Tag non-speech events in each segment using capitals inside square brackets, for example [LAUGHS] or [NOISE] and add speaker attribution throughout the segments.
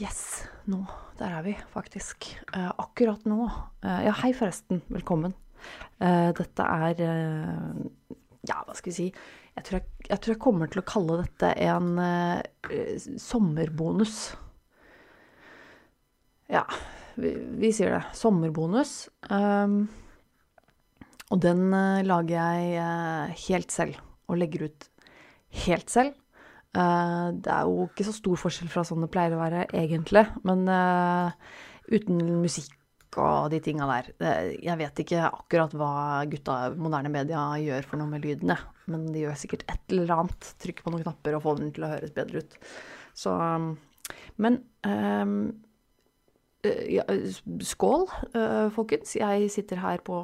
Speaker 1: Yes, nå. Der er vi, faktisk. Eh, akkurat nå. Eh, ja, hei forresten. Velkommen. Eh, dette er eh, Ja, hva skal vi si? Jeg tror jeg, jeg tror jeg, kommer til å kalle dette en eh, sommerbonus. Ja, vi, vi, sier det. Sommerbonus. Um, og den eh, lager jeg helt selv. Og legger ut helt selv. Uh, det er jo ikke så stor forskjell fra sånn det pleier å være, egentlig. Men uh, uten musikk og de tinga der. Jeg vet ikke akkurat hva gutta moderne media gjør for noe med lydene. Men de gjør sikkert et eller annet. Trykker på noen knapper og får den til å høres bedre ut. Så Men um, ja, skål, folkens. Jeg sitter her på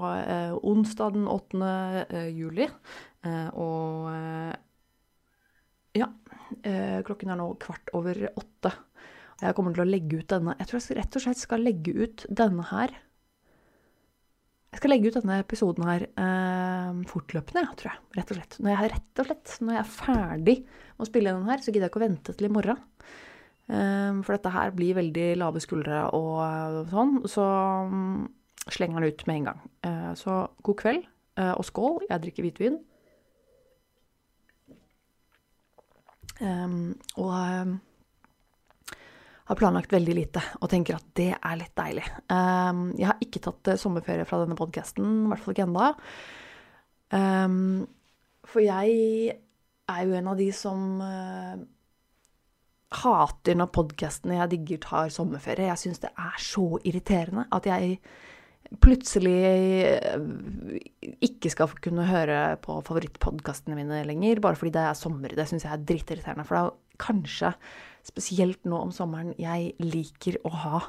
Speaker 1: onsdag den 8. juli. og ja, Eh, klokken er nå kvart over åtte. Og jeg kommer til å legge ut denne Jeg tror jeg rett og slett skal legge ut denne her Jeg skal legge ut denne episoden her eh, fortløpende, ja, tror jeg. Rett og slett. Når jeg, rett og slett, når jeg er ferdig med å spille den her, så gidder jeg ikke å vente til i morgen. Eh, for dette her blir veldig lave skuldre og sånn. Så um, slenger den ut med en gang. Eh, så god kveld eh, og skål. Jeg drikker hvitvin. Og um, har planlagt veldig lite og tenker at det er litt deilig. Um, jeg har ikke tatt uh, sommerferie fra denne podkasten, i hvert fall ikke ennå. for jeg er jo en av de som uh, hater når podkastene jeg digger, tar sommerferie. Jeg syns det er så irriterende at jeg plutselig eh, ikke skal kunne høre på favorittpodkastene mine lenger, bare fordi det er sommer. Det syns jeg er drittirriterende. For det er kanskje spesielt nå om sommeren jeg liker å ha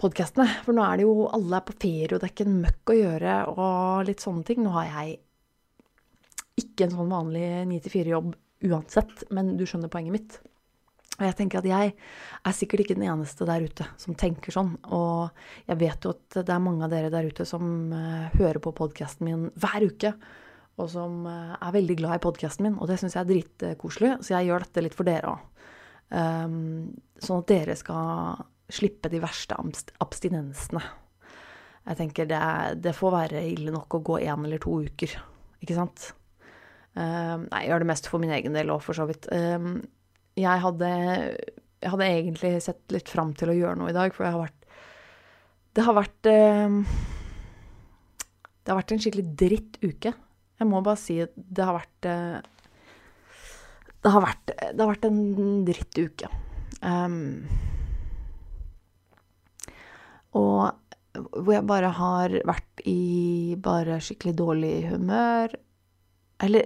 Speaker 1: podkastene. For nå er det jo alle er på ferie, og det er ikke en møkk å gjøre, og litt sånne ting. Nå har jeg ikke en sånn vanlig 9-4-jobb uansett, men du skjønner poenget mitt. Og jeg tenker at jeg er sikkert ikke den eneste der ute som tenker sånn. Og jeg vet jo at det er mange av dere der ute som uh, hører på podkasten min hver uke. Og som uh, er veldig glad i podkasten min, og det syns jeg er dritkoselig. Så jeg gjør dette litt for dere òg. Um, ehm, sånn at dere skal slippe de verste abstinensene. Jeg tenker det, det, får være ille nok å gå én eller to uker, ikke sant? Um, jeg gjør det mest for min egen del òg, for så vidt. Um, jeg hadde, jeg hadde egentlig sett litt fram til å gjøre noe i dag, for jeg har vært Det har vært eh, Det har vært en skikkelig dritt uke. Jeg må bare si at det har vært eh, det har vært, det har vært en dritt uke. Um, og hvor jeg bare har vært i bare skikkelig dårlig humør. Eller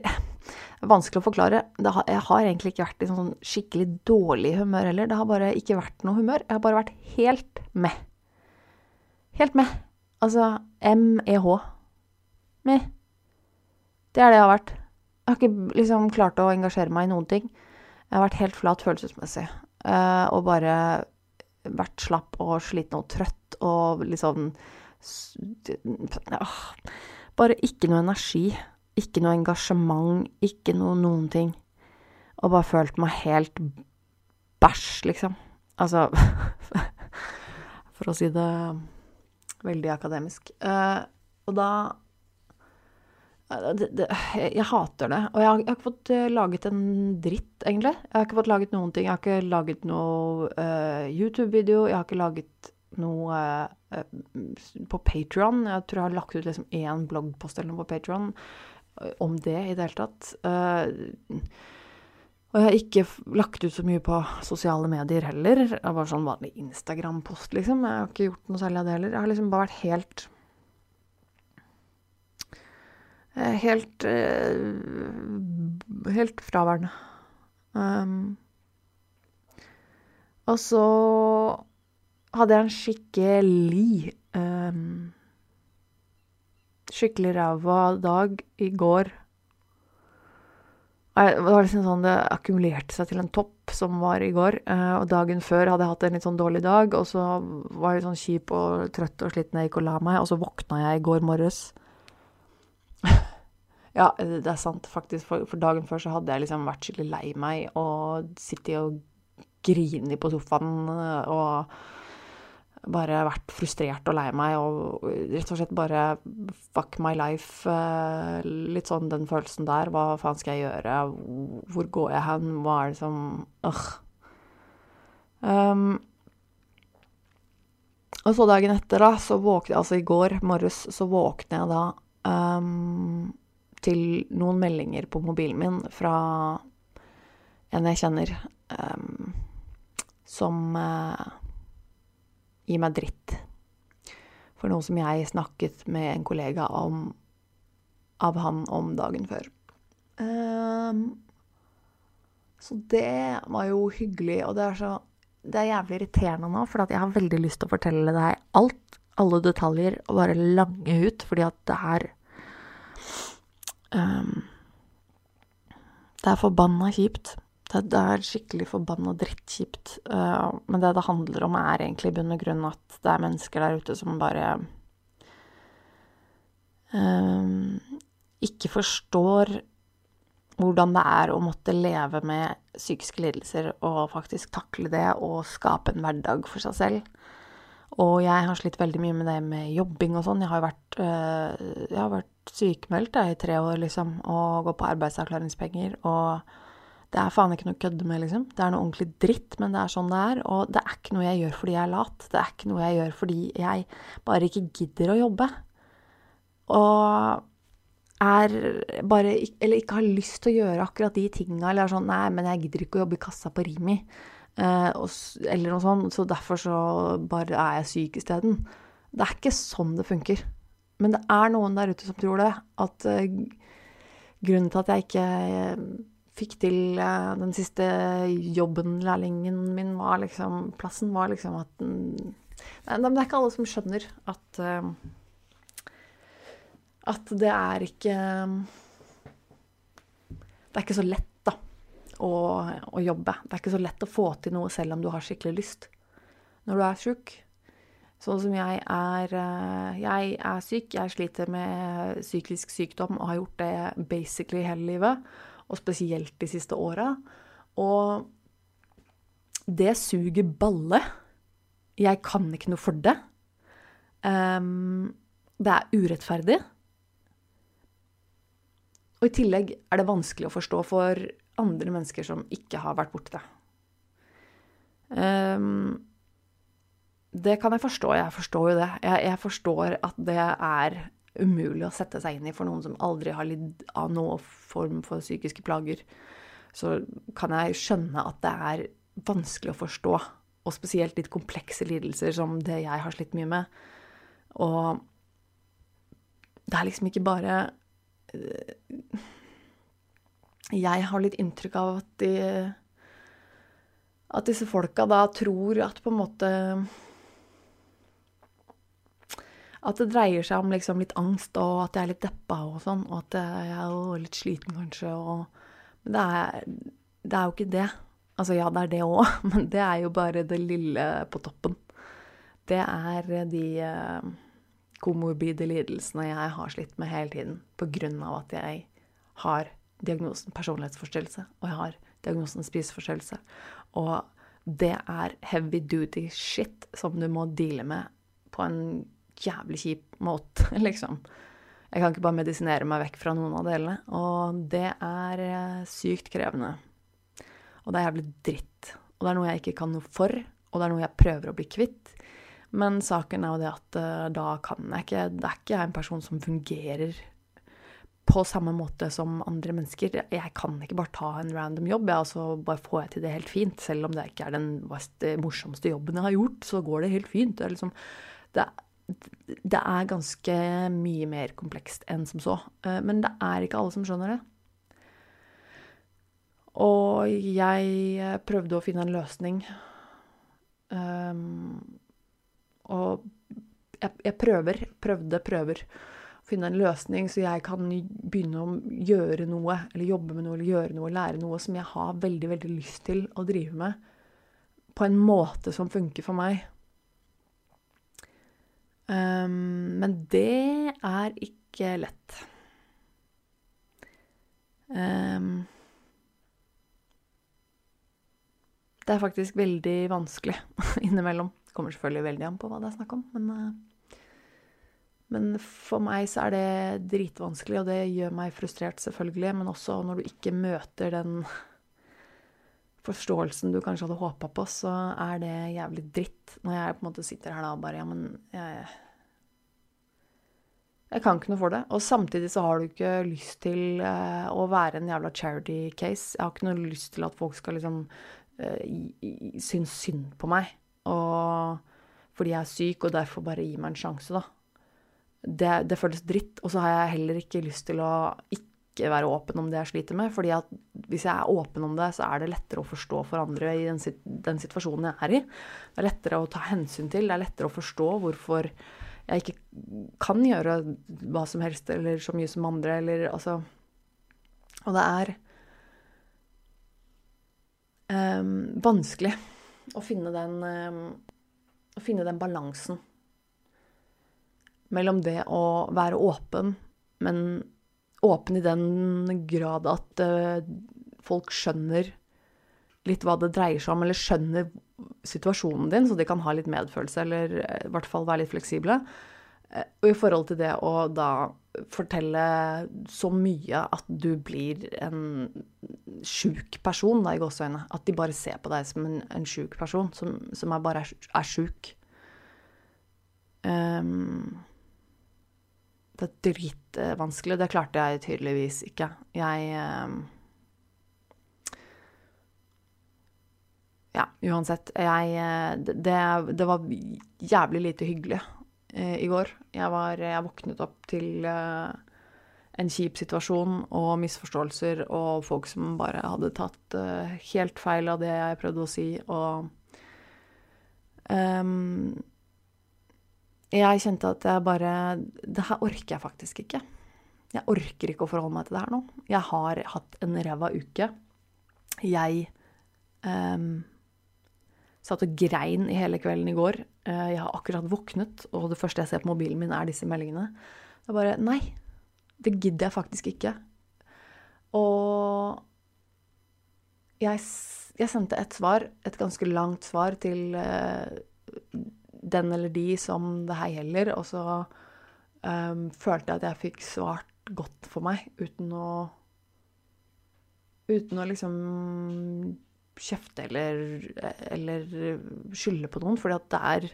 Speaker 1: vanskelig å forklare. Har, jeg har egentlig ikke vært i sånn skikkelig dårlig humør heller. Det har bare ikke vært noe humør. Jeg har bare vært helt med. Helt med. Altså M-E-H. Med. Det er det jeg har vært. Jeg har ikke liksom klart å engasjere meg i noen ting. Jeg har vært helt flat følelsesmessig. Uh, og bare vært slapp og sliten og trøtt og liksom Bare ikke noe energi. Ikke noe engasjement, ikke noe noen ting. Og bare følt meg helt bæsj, liksom. Altså [LAUGHS] For å si det veldig akademisk. Uh, og da det, det, jeg hater det. Og jeg har, jeg har, ikke fått uh, laget en dritt, egentlig. Jeg har ikke fått laget noen ting. Jeg har ikke laget noe uh, YouTube-video. Jeg har ikke laget noe på Patron. Jeg tror jeg har lagt ut liksom én bloggpost eller noe på Patron om det i det hele tatt. Uh, og jeg har ikke lagt ut så mye på sosiale medier heller. Det var sånn vanlig Instagram-post, liksom. Jeg har ikke gjort noe særlig av det heller. Jeg har liksom bare vært helt eh, Helt uh, Helt fraværende. Um, og så hadde jeg en skikkelig um, skikkelig ræva dag i går. Det var liksom sånn det akkumulerte seg til en topp som var i går. Eh, og dagen før hadde jeg hatt en litt sånn dårlig dag, og så var jeg sånn kjip og trøtt og sliten jeg gikk og la meg, og så våkna jeg i går morges. [LAUGHS] ja, det er sant, faktisk. For, dagen før så hadde jeg liksom vært skikkelig lei meg og sittet og grinet på sofaen og bare vært frustrert og lei meg og rett og slett bare fuck my life. Litt sånn den følelsen der. Hva faen skal jeg gjøre? Hvor går jeg hen? Hva er det som øh. Um, og så dagen etter, da, så våkne Altså i går morges så våkner jeg da um, til noen meldinger på mobilen min fra en jeg kjenner, um, som uh, gir meg dritt. For noe som jeg snakket med en kollega om, av han om dagen før. Um, så det var jo hyggelig, og det er så det er jævlig irriterende nå, for jeg har veldig lyst til å fortelle deg alt, alle detaljer, og bare lange ut, fordi at det er um, Det er forbanna kjipt. Det, er skikkelig forbanna drittkjipt. Uh, men det det handler om, er egentlig i bunn og grunn at det er mennesker der ute som bare uh, ikke forstår hvordan det er å måtte leve med psykiske lidelser og faktisk takle det og skape en hverdag for seg selv. Og jeg har slitt veldig mye med det med jobbing og sånn. Jeg har jo vært, øh, vært sykemeldt i tre år, liksom, og går på arbeidsavklaringspenger. Og det er faen ikke noe å kødde med, liksom. Det er noe ordentlig dritt, men det er sånn det er. Og det er ikke noe jeg gjør fordi jeg er lat. Det er ikke noe jeg gjør fordi jeg bare ikke gidder å jobbe. Og er bare Eller ikke har lyst til å gjøre akkurat de tinga, eller er sånn Nei, men jeg gidder ikke å jobbe i kassa på Rimi. Eh, eller noe sånt. Så derfor så bare er jeg syk isteden. Det er ikke sånn det funker. Men det er noen der ute som tror det. At uh, grunnen til at jeg ikke fikk til uh, den siste jobben, lærlingen min, var liksom Plassen var liksom at mm, Nei, det er ikke alle som skjønner at at det er ikke Det er ikke så lett, da, å, å, jobbe. Det er ikke så lett å få til noe selv om du har skikkelig lyst når du er sjuk. Sånn som jeg er eh, Jeg er syk. Jeg sliter med psykisk sykdom og har gjort det basically hele livet. Og spesielt de siste åra. Og det suger balle. Jeg kan ikke noe for det. Um, det er urettferdig. Og i tillegg er det vanskelig å forstå for andre mennesker som ikke har vært borti det. Um, det kan jeg forstå. Jeg forstår jo det. Jeg, jeg, forstår at det er umulig å sette seg inn i for noen som aldri har lidd av noen form for psykiske plager. Så kan jeg skjønne at det er vanskelig å forstå. Og spesielt litt komplekse lidelser som det jeg har slitt mye med. Og det er liksom ikke bare jeg har litt inntrykk av at de At disse folka da tror at på en måte At det dreier seg om liksom litt angst, og at jeg er litt deppa og sånn, og at jeg er litt sliten kanskje, og Men det er, det er jo ikke det. Altså ja, det er det òg, [LAUGHS] men det er jo bare det lille på toppen. Det er de uh, komorbide lidelsene jeg har slitt med hele tiden av at jeg har diagnosen personlighetsforstyrrelse, og jeg har diagnosen spiseforstyrrelse. Og det er heavy duty shit som du må deale med på en jævlig kjip måte, [LAUGHS] liksom. Jeg kan ikke bare medisinere meg vekk fra noen av delene. Og det er eh, sykt krevende. Og det er jævlig dritt. Og det er noe jeg ikke kan noe for, og det er noe jeg prøver å bli kvitt. Men saken er jo det at uh, da kan jeg ikke Det er ikke jeg en person som fungerer på samme måte som andre mennesker. Jeg kan ikke bare ta en random jobb, ja, så bare får jeg til det helt fint. Selv om det ikke er den morsomste jobben jeg har gjort, så går det helt fint. Det er, liksom, det, det er ganske mye mer komplekst enn som så. Uh, men det er ikke alle som skjønner det. Og jeg prøvde å finne en løsning. Um, og jeg, jeg prøver, prøvde, prøver å finne en løsning så jeg kan begynne å gjøre noe, eller jobbe med noe, eller gjøre noe, lære noe som jeg har veldig, veldig lyst til å drive med, på en måte som funker for meg. Um, men det er ikke lett. Um, det er faktisk veldig vanskelig [LAUGHS] innimellom. Det kommer selvfølgelig veldig an på hva det er snakk om, men uh, men for meg så er det dritvanskelig, og det gjør meg frustrert, selvfølgelig. Men også når du ikke møter den forståelsen du kanskje hadde håpa på, så er det jævlig dritt. Når jeg på en måte sitter her da og bare Ja, men jeg Jeg kan ikke noe for det. Og samtidig så har du ikke lyst til uh, å være en jævla charity case. Jeg har ikke noe lyst til at folk skal liksom uh, synes synd på meg. Og fordi jeg er syk, og derfor bare gi meg en sjanse, da. Det, det føles dritt. Og så har jeg heller ikke lyst til å ikke ikke være åpen om det jeg sliter med. fordi at hvis jeg er åpen om det, så er det lettere å forstå for andre i den, den, situasjonen jeg er i. Det er lettere å ta hensyn til, det er lettere å forstå hvorfor jeg ikke kan gjøre hva som helst eller så mye som andre, eller altså Og det er um, vanskelig å finne den um, Å finne den balansen mellom det å være åpen, men åpen i den grad at uh, folk skjønner litt hva det dreier seg om, eller skjønner situasjonen din, så de kan ha litt medfølelse, eller uh, i hvert fall være litt fleksible. Uh, og i forhold til det å da fortelle så mye at du blir en sjuk person, da, i gåseøynene. At de bare ser på deg som en, en sjuk person, som, som er bare er, er sjuk. Um, det er dritvanskelig. Det klarte jeg tydeligvis ikke. Jeg eh, Ja, uansett. Jeg eh, det, det, var jævlig lite hyggelig eh, i går. Jeg, var, jeg våknet opp til en kjip situasjon og misforståelser og folk som bare hadde tatt helt feil av det jeg prøvde å si, og um, jeg kjente at jeg bare Det her orker jeg faktisk ikke. Jeg orker ikke å forholde meg til det her nå. Jeg har hatt en ræva uke. Jeg um, satt og grein i hele kvelden i går. Uh, jeg har akkurat våknet, og det første jeg ser på mobilen min, er disse meldingene. Det er bare Nei, det gidder jeg faktisk ikke. Og jeg, jeg sendte et svar, et ganske langt svar, til uh, den eller de som det her gjelder. Og så um, følte jeg at jeg fikk svart godt for meg uten å Uten å liksom kjefte eller, eller skylde på noen, fordi at det er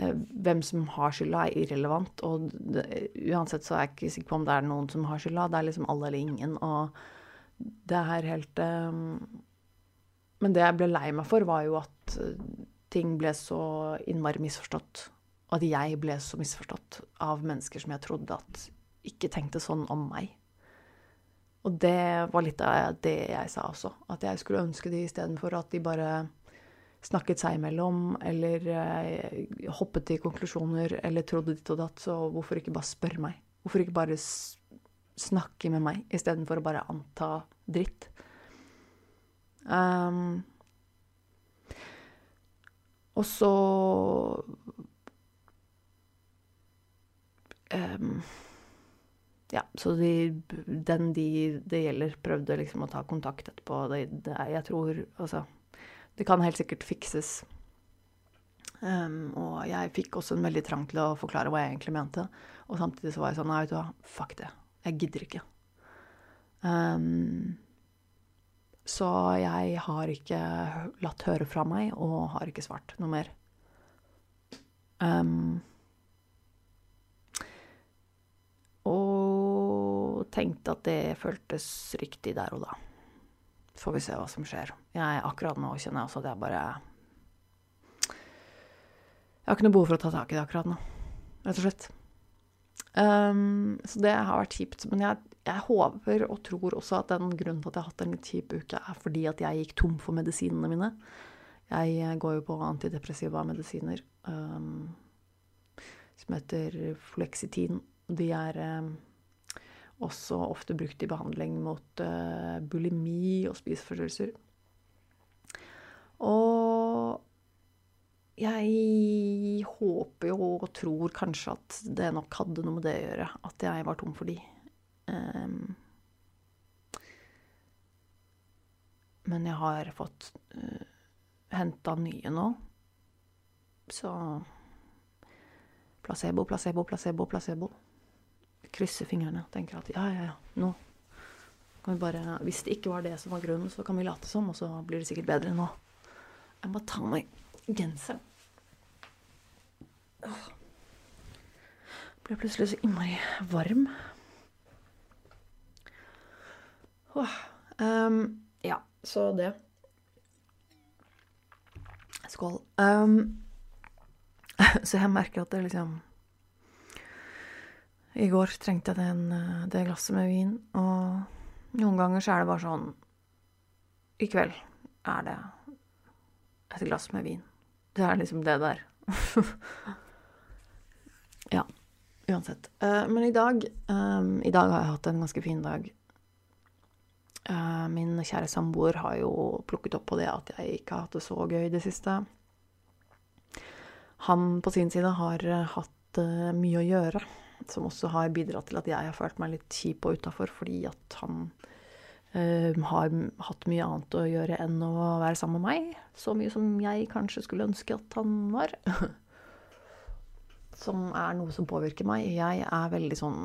Speaker 1: eh, hvem som har skylda, er irrelevant. Og det, uansett så er jeg ikke sikker på om det er noen som har skylda. Det er liksom alle eller ingen. Og det er helt um, Men det jeg ble lei meg for, var jo at ting ble så innmari misforstått. Og at jeg ble så misforstått av mennesker som jeg trodde at ikke tenkte sånn om meg. Og det var litt av det jeg sa også. At jeg skulle ønske de istedenfor at de bare snakket seg imellom, eller eh, hoppet til konklusjoner, eller trodde ditt og datt, så hvorfor ikke bare spørre meg? Hvorfor ikke bare snakke med meg, istedenfor å bare anta dritt? Um, og så um, Ja, så de, den de det gjelder, prøvde liksom å ta kontakt etterpå. Det, det, jeg tror Altså, det kan helt sikkert fikses. Um, og jeg fikk også en veldig trang til å forklare hva jeg egentlig mente. Og samtidig så var jeg sånn Nei, vet du hva, fuck det. Jeg gidder ikke. Um, så jeg har ikke latt høre fra meg, og har ikke svart noe mer. Um, og tenkte at det føltes riktig der og da. Får vi se hva som skjer. Jeg, akkurat nå kjenner jeg også at jeg bare Jeg har ikke noe behov for å ta tak i det akkurat nå, rett og slett. Um, så det har vært kjipt. Men jeg jeg håper og tror også at den grunnen til at jeg har hatt en kjip uke, er fordi at jeg gikk tom for medisinene mine. Jeg eh, går jo på antidepressiva medisiner um, som heter flexitin. De er um, også ofte brukt i behandling mot uh, bulimi og spiseforstyrrelser. Og jeg håper jo og tror kanskje at det nok hadde noe med det å gjøre, at jeg var tom for de. Um, men jeg har fått uh, henta nye nå. Så placebo, placebo, placebo, placebo. Krysser fingrene. Tenker at ja, ja, ja, nå kan vi bare Hvis det ikke var det som var grunnen, så kan vi late som, og så blir det sikkert bedre nå. Jeg må ta meg genseren. Ble plutselig så innmari varm. Um, ja, så det. Skål. Um, [LAUGHS] så jeg merker at det liksom I går trengte jeg den, det glasset med vin, og noen ganger så er det bare sånn I kveld er det et glass med vin. Det er liksom det der. [LAUGHS] ja. Uansett. Uh, men i dag um, I dag har jeg hatt en ganske fin dag. Uh, min kjære samboer har jo plukket opp på det at jeg ikke har hatt det så gøy i det siste. Han på sin side har hatt uh, mye å gjøre, som også har bidratt til at jeg har følt meg litt kjip og utafor, fordi at han har hatt mye annet å gjøre enn å være sammen med meg. Så mye som jeg kanskje skulle ønske at han var. [LAUGHS] som er noe som påvirker meg. Jeg er veldig sånn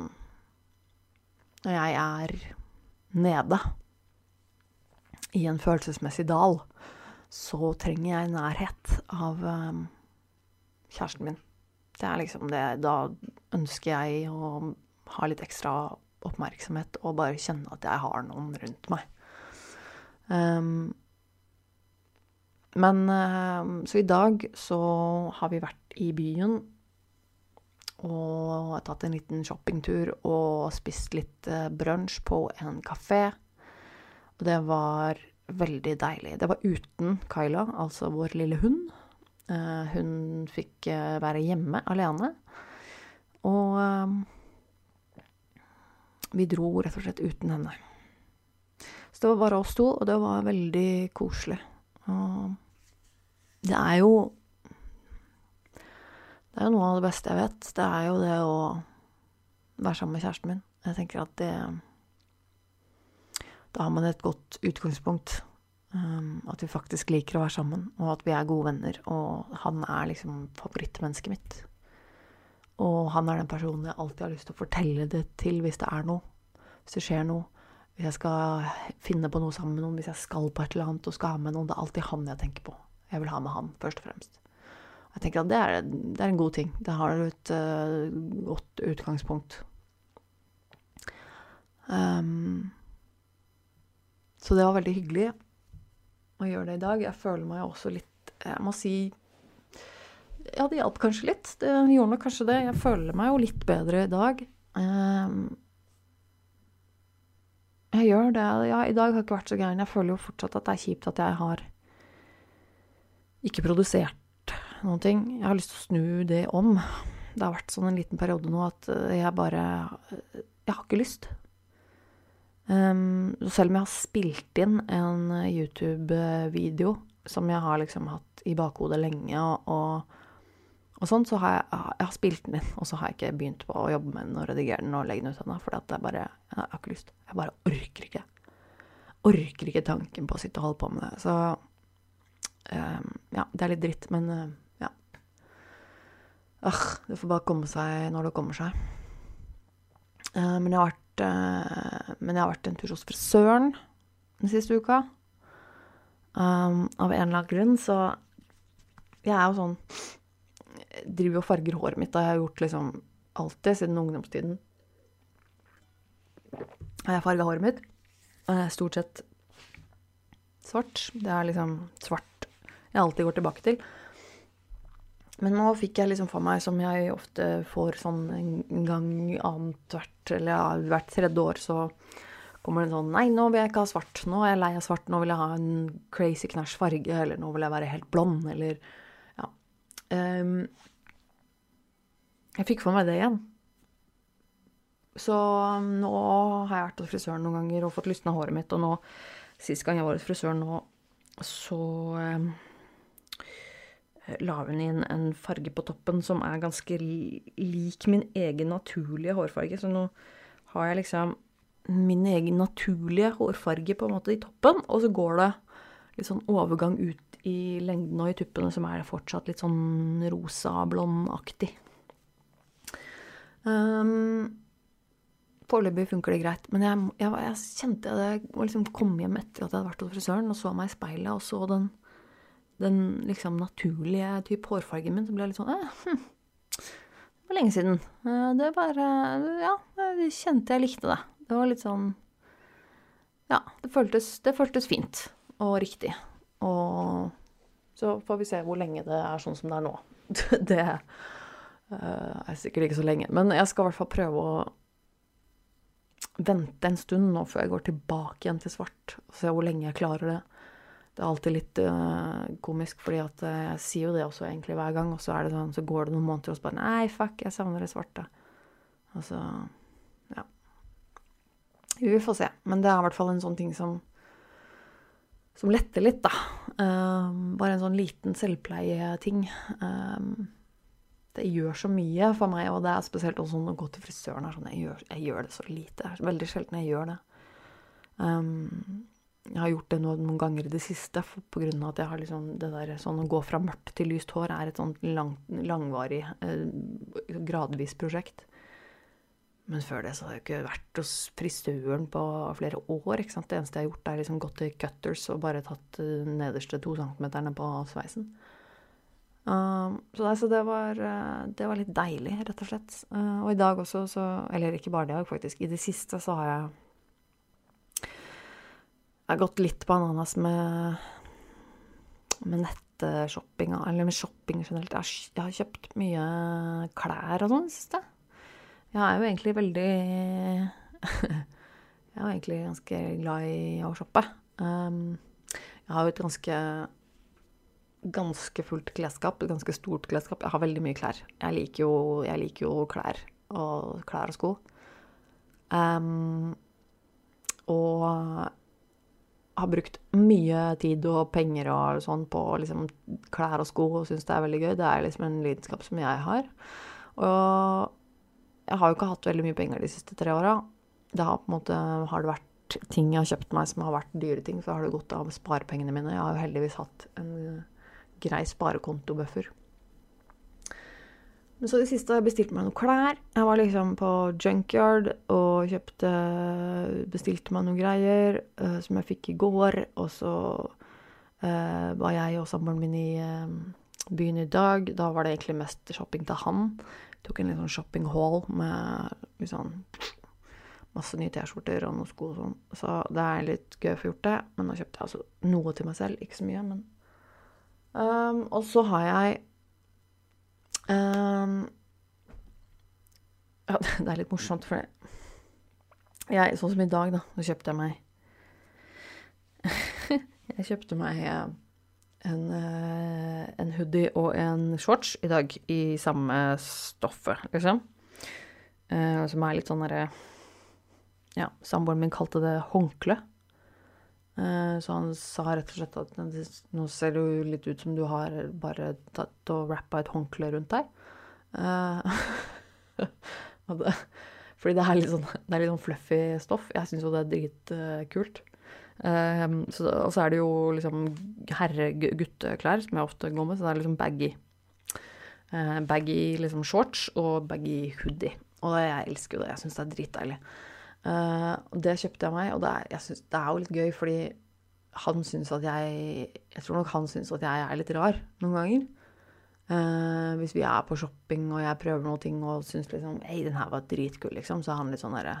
Speaker 1: Når jeg er nede i en følelsesmessig dal, så trenger jeg nærhet av um, kjæresten min. Det er liksom det Da ønsker jeg å ha litt ekstra oppmerksomhet og bare kjenne at jeg har noen rundt meg. Um, men uh, Så i dag så har vi vært i byen og tatt en liten shoppingtur og spist litt eh, brunsj på en kafé. Og det var veldig deilig. Det var uten Kyla, altså vår lille hund. Eh, hun fikk eh, være hjemme alene. Og vi dro rett og slett uten henne. Så det var bare oss to, og det var veldig koselig. Og det er jo det er jo noe av det beste jeg vet. Det er jo det å være sammen med kjæresten min. Jeg tenker at det Da har man et godt utgangspunkt. Um, at vi faktisk liker å være sammen, og at vi er gode venner. Og han er liksom favorittmennesket mitt. Og han er den personen jeg alltid har lyst til å fortelle det til hvis det er noe. Hvis det skjer noe. Hvis jeg skal finne på noe sammen med noen, hvis jeg skal på et eller annet og skal ha med noen. Det er alltid han jeg tenker på. Jeg vil ha med han, først og fremst. Jeg tenker at det er, det er en god ting. Da har et uh, godt utgangspunkt. Um, så det var veldig hyggelig å gjøre det i dag. Jeg føler meg også litt Jeg må si Ja, det hjalp kanskje litt. Det gjorde nok kanskje det. Jeg føler meg jo litt bedre i dag. Um, jeg gjør det. Ja, i dag har ikke vært så gæren. Jeg føler jo fortsatt at det er kjipt at jeg har ikke produsert noen ting. Jeg har lyst til å snu det om. Det har vært sånn en liten periode nå at eh, jeg bare Jeg har ikke lyst. Um, selv om jeg har spilt inn en YouTube-video som jeg har liksom hatt i bakhodet lenge, og, og, og sånn, så har jeg, jeg har spilt den inn, og så har jeg ikke begynt på å jobbe med den og redigere den og legge den ut ennå, for jeg bare Jeg har ikke lyst. Jeg bare orker ikke. Orker ikke tanken på å sitte og holde på med det. Så um, ja, det er litt dritt, men Øh, det får bare komme seg når det kommer seg. Uh, men, jeg har vært, uh, men jeg har vært en tur hos frisøren den siste uka. Um, av en eller annen grunn, så Jeg er jo sånn jeg Driver og farger håret mitt. Det har jeg gjort liksom alltid siden ungdomstiden. Har jeg farga håret mitt. Uh, stort sett svart. Det er liksom svart jeg alltid går tilbake til. Men nå fikk jeg liksom for meg, som jeg ofte får sånn en gang annethvert eller ja, hvert tredje år, så kommer det en sånn Nei, nå vil jeg ikke ha svart. Nå er jeg lei av svart. Nå vil jeg ha en crazy knæsj farge. Eller nå vil jeg være helt blond. Eller Ja. Um, jeg fikk for meg det igjen. Så nå har jeg vært hos frisøren noen ganger og fått lysna håret mitt. Og nå, sist gang jeg var hos frisøren nå, så um, la hun inn en farge på toppen som er ganske lik min egen naturlige hårfarge. Så nå har jeg liksom min egen naturlige hårfarge på en måte i toppen, og så går det litt sånn overgang ut i lengden og i tuppene som er fortsatt litt sånn rosa-blond-aktig. Um, Foreløpig funker det greit. Men jeg, jeg, jeg kjente det Jeg liksom kom hjem etter at jeg hadde vært hos frisøren og så meg i speilet og så den, den liksom naturlige type hårfargen min, så ble jeg litt sånn eh, hm, Det var lenge siden. Eh, det bare Ja, jeg kjente jeg likte det. Det var litt sånn Ja, det føltes, det føltes fint og riktig. Og så får vi se hvor lenge det er sånn som det er nå. [LAUGHS] Det uh, er sikkert ikke så lenge. Men jeg skal i hvert fall prøve å vente en stund nå før jeg går tilbake igjen til svart. Og se hvor lenge jeg klarer det. Det er alltid litt uh, komisk, fordi at uh, jeg sier jo det også egentlig hver gang, og så, er det sånn, så går det noen måneder, og så bare Nei, fuck, jeg savner det svarte. Altså Ja. Vi får se. Men det er i hvert fall en sånn ting som som letter litt, da. Um, bare en sånn liten selvpleieting. Um, det gjør så mye for meg, og det er spesielt også sånn å gå til frisøren. Sånn, jeg, gjør, jeg, gjør, det så lite. Veldig sjelden jeg gjør det. Um, jeg har gjort det noen, ganger i det siste pga. at jeg har liksom det der sånn å gå fra mørkt til lyst hår er et sånt lang, langvarig, eh, gradvis prosjekt. Men før det så har jeg ikke vært hos frisøren på flere år. ikke sant? Det eneste jeg har gjort, er liksom gått til cutters og bare tatt de nederste to centimeterne på sveisen. Um, så, det, så det, var, uh, det, var, litt deilig, rett og slett. Uh, og i dag også, så Eller ikke bare det, faktisk. I det siste så har jeg Jeg har gått litt bananas med, med nettshoppinga, eller med shopping generelt. Jeg har, jeg kjøpt mye klær og sånn i siste. Jeg er jo egentlig veldig [LAUGHS] Jeg er egentlig ganske glad i å shoppe. Um, jeg har jo et ganske ganske fullt klesskap, et ganske stort klesskap. Jeg har veldig mye klær. Jeg liker jo, jeg liker jo klær, og klær og sko. Um, og har brukt mye tid og penger og sånn på liksom, klær og sko og syns det er veldig gøy. Det er liksom en lidenskap som jeg har. Og jeg har jo ikke hatt veldig mye penger de siste tre åra. Det har på en måte har det vært ting jeg har kjøpt meg som har vært dyre ting, så har det gått av sparepengene mine. Jeg har jo heldigvis hatt en grei sparekontobuffer. Men så i det siste har jeg bestilt meg noen klær. Jeg var liksom på junkyard og kjøpte Bestilte meg noen greier uh, som jeg fikk i går. Og så uh, var jeg og samboeren min i uh, byen i dag. Da var det egentlig mest shopping til han. Tok en litt sånn shopping hall med liksom masse nye T-skjorter og noen sko og sånn. Så det er litt gøy å få gjort det. Men nå kjøpte jeg altså noe til meg selv, ikke så mye, men um, Og så har jeg um, Ja, [LAUGHS] det er litt morsomt, for jeg Sånn som i dag, da, så kjøpte jeg meg [LAUGHS] Jeg kjøpte meg en, eh, en, hoodie og en shorts i dag i samme stoffet, liksom. Uh, som er litt sånn derre Ja, samboeren min kalte det håndkle. Uh, så han sa rett og slett at nå ser det jo litt ut som du har bare tatt og rappa et håndkle rundt deg. [LAUGHS] Det, fordi det er litt sånn, det er litt sånn fluffy stoff. Jeg syns jo det er dritkult. Um, så, og så er det jo liksom herre-gutteklær som jeg ofte går med, så det er liksom baggy. Baggy liksom shorts og baggy hoodie. Og jeg elsker jo det. Jeg syns det er dritdeilig. Uh, det kjøpte jeg meg, og det er, synes, det er jo litt gøy, fordi han syns at jeg Jeg tror nok han syns at jeg er litt rar noen ganger. Uh, hvis vi er på shopping og jeg prøver noe ting og syns liksom Hei, den her var dritkul, liksom, så er han litt sånn derre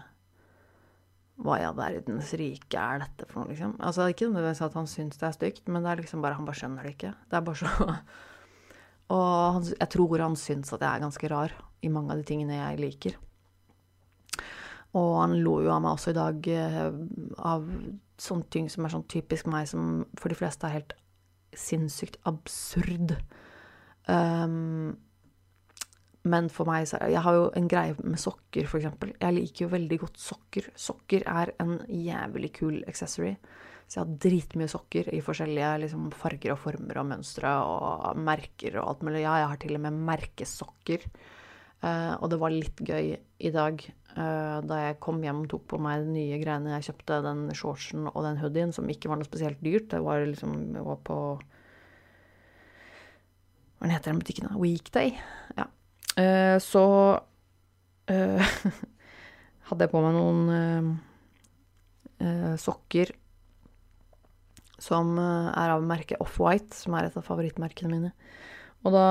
Speaker 1: hva i all verdens rike er dette for noe, liksom? Altså, ikke nødvendigvis at han syns det er stygt, men det er liksom bare, han bare skjønner det ikke. Det er bare så [LAUGHS] Og han, jeg tror han syns at jeg er ganske rar i mange av de tingene jeg liker. Og han lo jo av meg også i dag eh, av sånne ting som er sånn typisk meg, som for de fleste er helt sinnssykt absurd. Um, men for meg så Jeg har jo en greie med sokker, f.eks. Jeg liker jo veldig godt sokker. Sokker er en jævlig kul accessory. Så jeg har dritmye sokker i forskjellige liksom, farger og former og mønstre og merker og alt mulig. Ja, jeg har til og med merkesokker. Uh, og det var litt gøy i dag uh, da jeg kom hjem og tok på meg de nye greiene jeg kjøpte, den shortsen og den hoodien, som ikke var noe spesielt dyrt. Det var liksom jeg var på Hva heter den butikken? da? Weekday. Ja. Uh, så [LAUGHS] hadde jeg på meg noen sokker som er av merket Off-White, som er et av favorittmerkene mine. Og da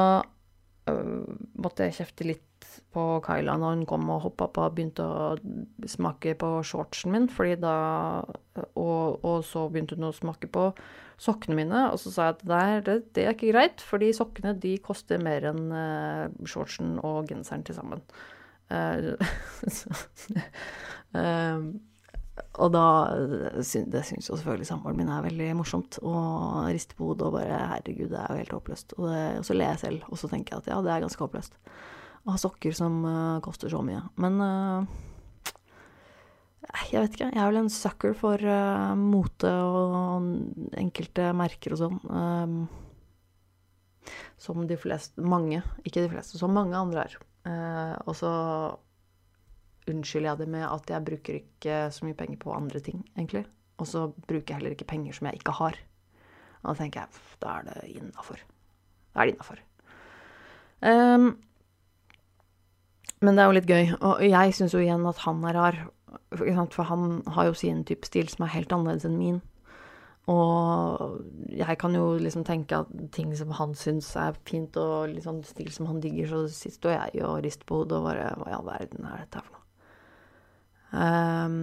Speaker 1: måtte jeg kjefte litt på Kyla når hun kom og hoppa på og begynte å smake på shortsen min, fordi da og, og, så begynte hun å smake på sokkene mine, og så sa jeg at der, det, det, er ikke greit, fordi sokkene de koster mer enn uh, shortsen og genseren til sammen. Uh, [LAUGHS] og da Det syns jo selvfølgelig samboeren min er veldig morsomt. Og rister på hodet og bare Herregud, det er jo helt håpløst. Og, det, og så ler jeg selv, og så tenker jeg at ja, det er ganske håpløst å ha sokker som uh, koster så mye. Men uh, jeg vet ikke. Jeg er vel en sucker for uh, mote og enkelte merker og sånn. Um, som de fleste Mange, ikke de fleste, som mange andre er. og så unnskylder jeg det med at jeg bruker ikke så mye penger på andre ting, egentlig. Og så bruker jeg heller ikke penger som jeg ikke har. Og da tenker jeg da er det innafor. Da er det innafor. Um, men det er jo litt gøy. Og jeg syns jo igjen at han er rar. For han har jo sin type stil som er helt annerledes enn min. Og jeg kan jo liksom tenke at ting som han syns er fint, og liksom stil som han digger, så står jeg og rister på hodet og bare Hva i all verden er dette her for noe? Um,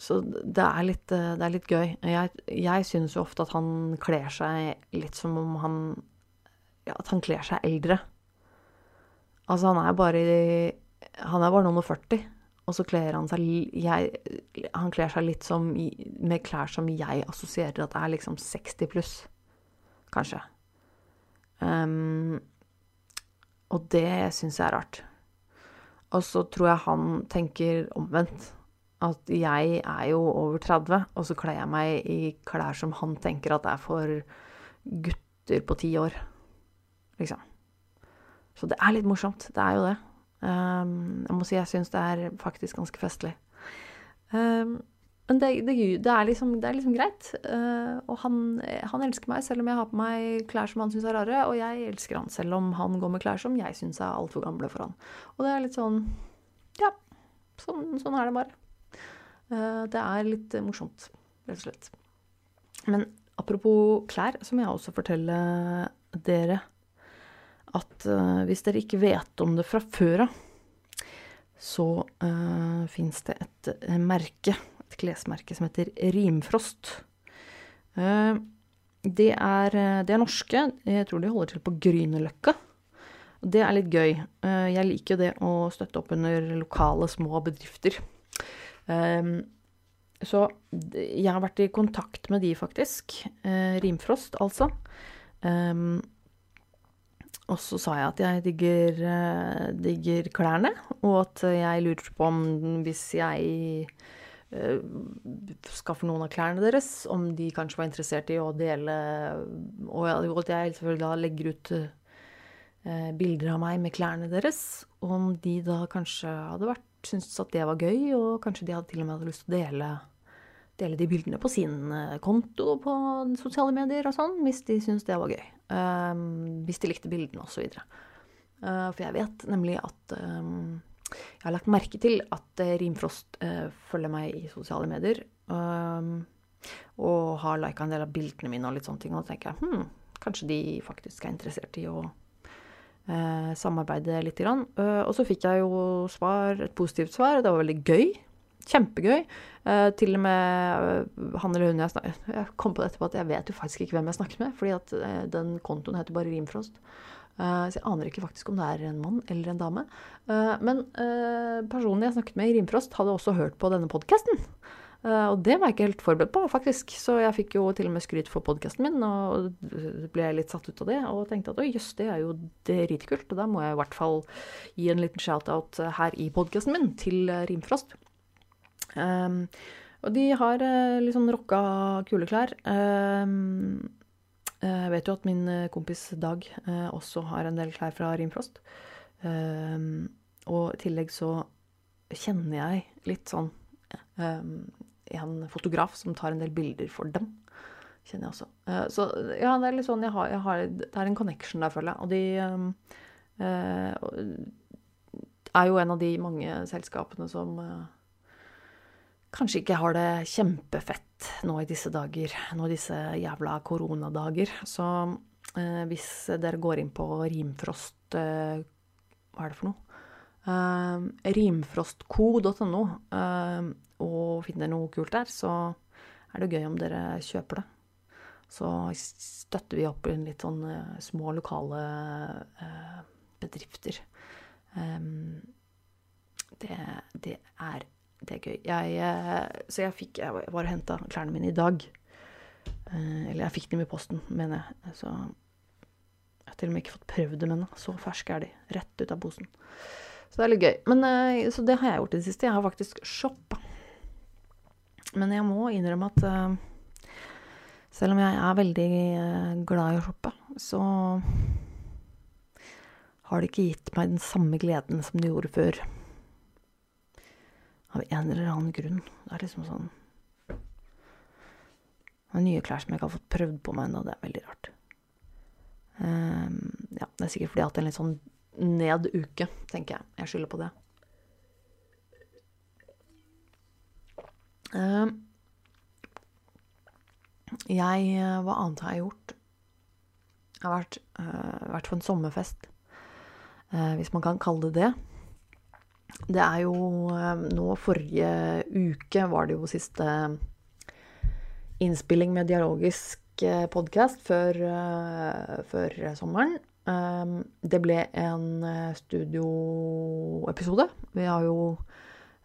Speaker 1: så det er, litt, det er litt gøy. Jeg, jeg syns jo ofte at han kler seg litt som om han Ja, at han kler seg eldre. Altså, han er bare Han er bare noen og 40, og så kler han seg jeg, Han kler seg litt som med klær som jeg assosierer at er liksom 60 pluss, kanskje. Um, og det syns jeg er rart. Og så tror jeg han tenker omvendt. At jeg er jo over 30, og så kler jeg meg i klær som han tenker at er for gutter på ti år. Liksom. Så det er litt morsomt. Det er jo det. Um, jeg må si jeg syns det er faktisk ganske festlig. Um, men det, det, det, er liksom, det, er liksom, greit. Uh, og han, han, elsker meg selv om jeg har på meg klær som han syns er rare, og jeg elsker han selv om han går med klær som jeg syns er altfor gamle for han. Og det er litt sånn Ja, sånn, sånn er det bare. Uh, det er litt morsomt, rett og slett. Men apropos klær, så må jeg også fortelle dere at uh, hvis dere ikke vet om det fra før av, så uh, fins det et uh, merke, et klesmerke som heter Rimfrost. Uh, det, er, det er norske. Jeg tror de holder til på Grünerløkka. Det er litt gøy. Jeg liker det å støtte opp under lokale, små bedrifter. Så jeg har vært i kontakt med de, faktisk. Rimfrost, altså. Um, og så sa jeg at jeg digger, uh, digger, klærne, og at jeg lurer på om hvis jeg uh, skaffer noen av klærne deres, om de kanskje var interessert i å dele Og at jeg selvfølgelig da legger ut uh, bilder av meg med klærne deres. Og om de da kanskje hadde vært syntes at det var gøy, og kanskje de hadde til og med lyst til å dele dele de bildene på sin eh, konto på sosiale medier og sånn, hvis de syntes det var gøy. Um, hvis de likte bildene osv. Uh, eh, for jeg vet nemlig at um, jeg har lagt merke til at Rimfrost uh, følger meg i sosiale medier. Um, og har lika en del av bildene mine og litt sånne ting. Og da tenker jeg hm, kanskje de faktisk er interessert i å samarbeide litt. Grann. og så fikk jeg jo svar, et positivt svar, og det var veldig gøy. Kjempegøy. Uh, til og med uh, han eller hun jeg snakket Jeg kom på det etterpå at jeg vet jo faktisk ikke hvem jeg snakket med, fordi at uh, den kontoen heter bare Rimfrost. så jeg aner ikke faktisk om det er en mann eller en dame. men personen jeg snakket med i Rimfrost, hadde også hørt på denne podkasten. og det var jeg ikke helt forberedt på, faktisk. Så jeg fikk jo til og med skryt for podkasten min, og ble litt satt ut av det. Og tenkte at oi, jøss, det er jo dritkult. Og da må jeg i hvert fall gi en liten shout-out her i podkasten min til Rimfrost. Um, og de har uh, litt sånn rocka, kuleklær. Um, jeg vet jo at min eh, kompis Dag uh, også har en del klær fra Rimfrost. Um, og i tillegg så kjenner jeg litt sånn en fotograf som tar en del bilder for dem. Kjenner jeg også. Så ja, det er litt sånn jeg har, jeg har, Det er en connection der, føler jeg. Og de er jo en av de mange selskapene som kanskje ikke har det kjempefett nå i disse dager. Nå i disse jævla koronadager. Så hvis dere går inn på Rimfrost Hva er det for noe? Eh, rimfrostco.no uh, og finner noe kult der, så er det gøy om dere kjøper det. Så støtter vi opp litt sånn uh, små, lokale uh, bedrifter. Um, det, det, er, det, er, gøy. Jeg, uh, så jeg fikk Jeg var og henta klærne mine i dag. eller jeg fikk dem i posten, mener jeg. Så jeg har til og med ikke fått prøvd dem ennå. Så ferske er de. Rett ut av posen. Så det er litt gøy. Men, eh, så det har jeg gjort i det siste. Jeg har faktisk shoppa. Men jeg må innrømme at selv om jeg er veldig glad i å shoppe, så har det ikke gitt meg den samme gleden som det gjorde før. Av en eller annen grunn. Det er liksom sånn Det er nye klær som jeg ikke har fått prøvd på meg ennå. Det er veldig rart. Um, ja, det er sikkert fordi jeg har hatt en litt sånn ned uke, tenker jeg. Jeg skylder på det. Um, jeg eh, Hva annet har jeg gjort? Jeg har vært, uh, vært på en sommerfest, uh, hvis man kan kalle det det. Det er jo uh, Nå forrige uke var det jo siste innspilling med dialogisk podkast før, før sommeren. Ehm, det ble en eh, studioepisode. Vi har jo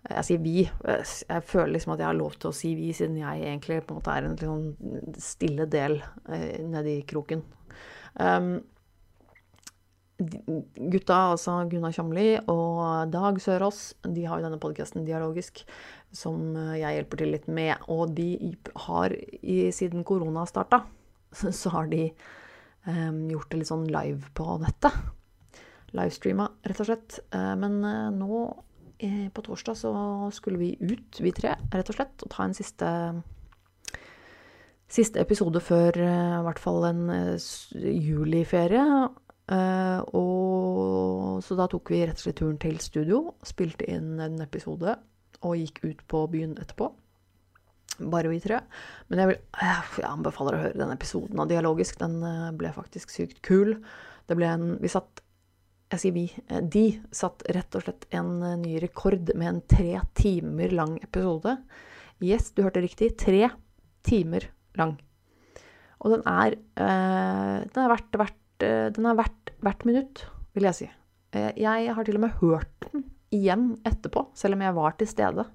Speaker 1: Jeg sier vi. Jeg føler liksom at jeg har lov til å si vi, siden jeg egentlig på en måte er en sånn stille del eh, nedi kroken. Gutta, altså Gunnar Kjomli og Dag Sørås, de har jo denne podkasten Dialogisk, som eh, jeg hjelper til litt med. Og de har, siden korona starta, [LAUGHS] så har de um, gjort det litt sånn live på nettet. Livestreama, rett og slett. Uh, men uh, nå uh, på torsdag så skulle vi ut, vi tre, rett og slett, og ta en siste Siste episode før i hvert fall en juliferie. Og så da tok vi rett og slett turen til studio, spilte inn en episode og gikk ut på byen etterpå bare vi tre. Men jeg, vil, jeg anbefaler å høre den episoden av Dialogisk. Den eh, ble faktisk sykt kul. Det ble en Vi satt Jeg sier vi. Eh, de satt rett og slett en eh, ny rekord med en tre timer lang episode. Yes, du hørte riktig. Tre timer lang. Og den er Den er verdt, verdt, den er verdt hvert minutt, vil jeg si. Jeg har til og med hørt den igjen etterpå, selv om jeg var til stede.